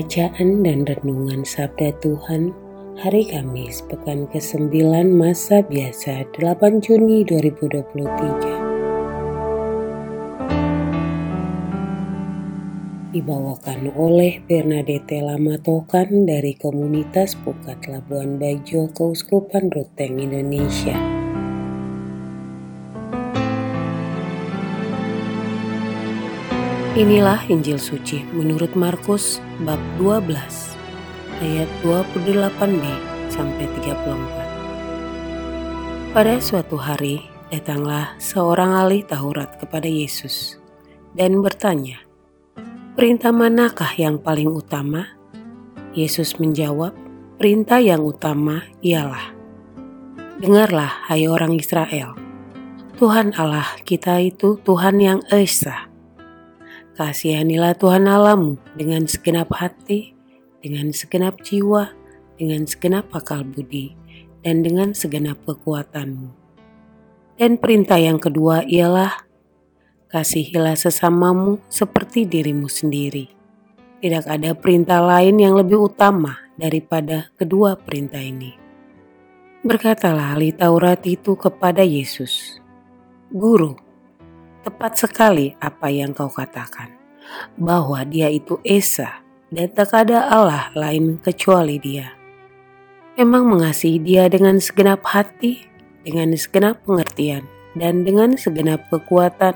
Bacaan dan Renungan Sabda Tuhan Hari Kamis, Pekan ke-9 Masa Biasa 8 Juni 2023 Dibawakan oleh Bernadette Lamatokan dari Komunitas Pukat Labuan Bajo Keuskupan Ruteng Indonesia. Inilah Injil suci menurut Markus bab 12 ayat 28b sampai 34. Pada suatu hari datanglah seorang ahli Taurat kepada Yesus dan bertanya, "Perintah manakah yang paling utama?" Yesus menjawab, "Perintah yang utama ialah: Dengarlah, hai orang Israel, Tuhan Allah kita itu Tuhan yang esa." Kasihanilah Tuhan Allahmu dengan segenap hati, dengan segenap jiwa, dengan segenap akal budi, dan dengan segenap kekuatanmu. Dan perintah yang kedua ialah kasihilah sesamamu seperti dirimu sendiri. Tidak ada perintah lain yang lebih utama daripada kedua perintah ini. Berkatalah ahli Taurat itu kepada Yesus, Guru, Tepat sekali apa yang kau katakan, bahwa dia itu Esa dan tak ada Allah lain kecuali dia. Memang mengasihi dia dengan segenap hati, dengan segenap pengertian, dan dengan segenap kekuatan,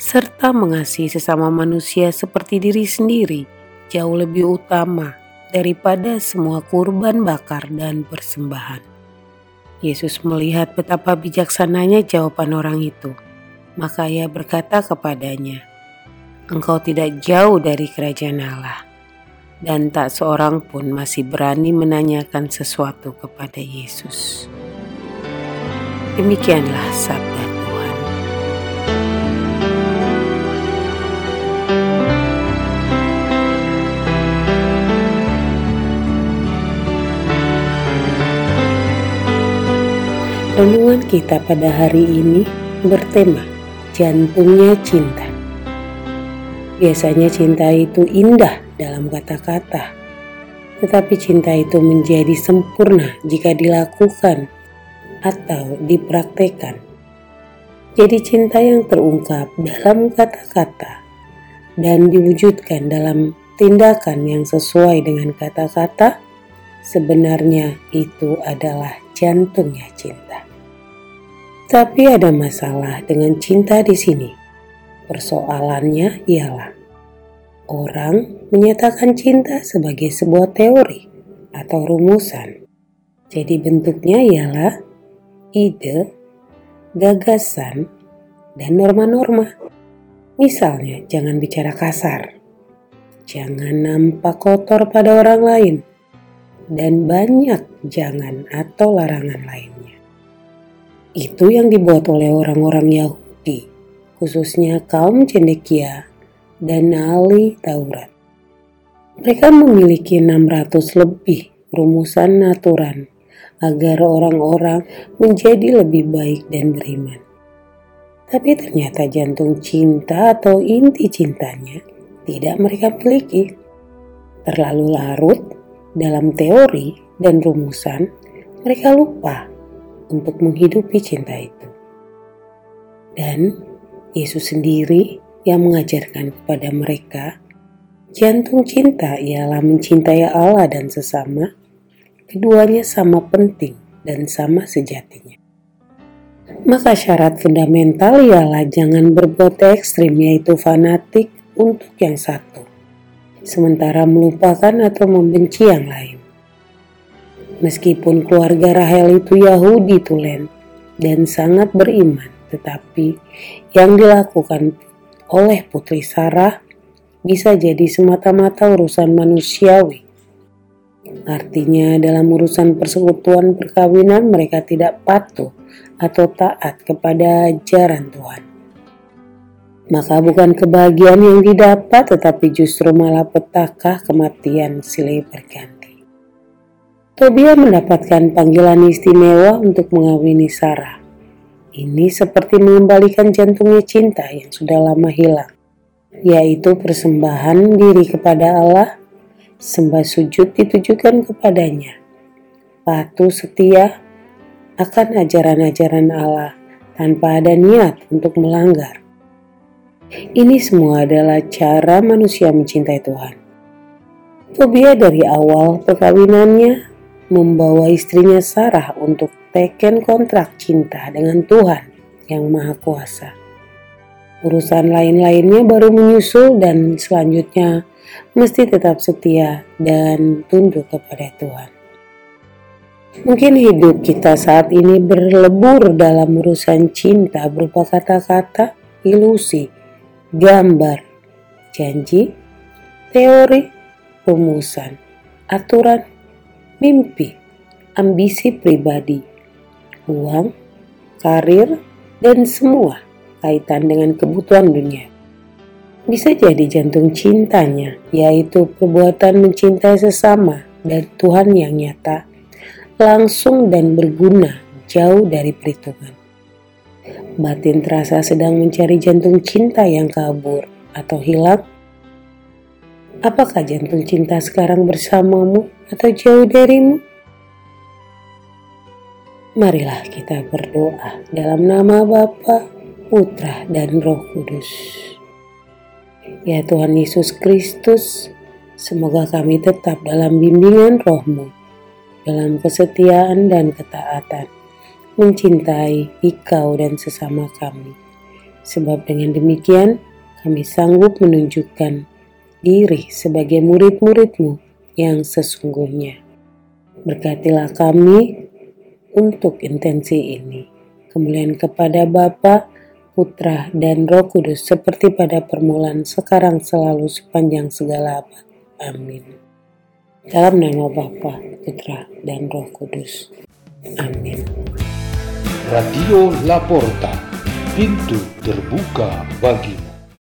serta mengasihi sesama manusia seperti diri sendiri jauh lebih utama daripada semua kurban bakar dan persembahan. Yesus melihat betapa bijaksananya jawaban orang itu maka ia berkata kepadanya, Engkau tidak jauh dari kerajaan Allah. Dan tak seorang pun masih berani menanyakan sesuatu kepada Yesus. Demikianlah sabda Tuhan. Renungan kita pada hari ini bertema jantungnya cinta. Biasanya cinta itu indah dalam kata-kata, tetapi cinta itu menjadi sempurna jika dilakukan atau dipraktekkan. Jadi cinta yang terungkap dalam kata-kata dan diwujudkan dalam tindakan yang sesuai dengan kata-kata, sebenarnya itu adalah jantungnya cinta. Tapi ada masalah dengan cinta di sini. Persoalannya ialah orang menyatakan cinta sebagai sebuah teori atau rumusan. Jadi bentuknya ialah ide, gagasan, dan norma-norma. Misalnya, jangan bicara kasar, jangan nampak kotor pada orang lain, dan banyak jangan atau larangan lainnya. Itu yang dibuat oleh orang-orang Yahudi, khususnya kaum cendekia dan ahli Taurat. Mereka memiliki 600 lebih rumusan aturan agar orang-orang menjadi lebih baik dan beriman. Tapi ternyata jantung cinta atau inti cintanya tidak mereka miliki. Terlalu larut dalam teori dan rumusan, mereka lupa untuk menghidupi cinta itu. Dan Yesus sendiri yang mengajarkan kepada mereka, jantung cinta ialah mencintai Allah dan sesama, keduanya sama penting dan sama sejatinya. Maka syarat fundamental ialah jangan berbuat ekstrim yaitu fanatik untuk yang satu, sementara melupakan atau membenci yang lain. Meskipun keluarga Rahel itu Yahudi tulen dan sangat beriman, tetapi yang dilakukan oleh putri Sarah bisa jadi semata-mata urusan manusiawi. Artinya dalam urusan persekutuan perkawinan mereka tidak patuh atau taat kepada ajaran Tuhan. Maka bukan kebahagiaan yang didapat tetapi justru malah petaka kematian silih berganti. Tobia mendapatkan panggilan istimewa untuk mengawini Sarah. Ini seperti mengembalikan jantungnya cinta yang sudah lama hilang, yaitu persembahan diri kepada Allah, sembah sujud ditujukan kepadanya, patuh setia, akan ajaran-ajaran Allah tanpa ada niat untuk melanggar. Ini semua adalah cara manusia mencintai Tuhan. Tobia dari awal perkawinannya membawa istrinya Sarah untuk teken kontrak cinta dengan Tuhan yang Maha Kuasa. Urusan lain-lainnya baru menyusul dan selanjutnya mesti tetap setia dan tunduk kepada Tuhan. Mungkin hidup kita saat ini berlebur dalam urusan cinta berupa kata-kata, ilusi, gambar, janji, teori, rumusan, aturan, mimpi, ambisi pribadi, uang, karir, dan semua kaitan dengan kebutuhan dunia. Bisa jadi jantung cintanya, yaitu perbuatan mencintai sesama dan Tuhan yang nyata langsung dan berguna jauh dari perhitungan. Batin terasa sedang mencari jantung cinta yang kabur atau hilang. Apakah jantung cinta sekarang bersamamu atau jauh darimu? Marilah kita berdoa dalam nama Bapa, Putra, dan Roh Kudus. Ya Tuhan Yesus Kristus, semoga kami tetap dalam bimbingan rohmu dalam kesetiaan dan ketaatan, mencintai Engkau dan sesama kami. Sebab dengan demikian kami sanggup menunjukkan diri sebagai murid-muridmu yang sesungguhnya. Berkatilah kami untuk intensi ini. Kemuliaan kepada Bapa, Putra, dan Roh Kudus seperti pada permulaan sekarang selalu sepanjang segala abad. Amin. Dalam nama Bapa, Putra, dan Roh Kudus. Amin. Radio Laporta, pintu terbuka bagimu.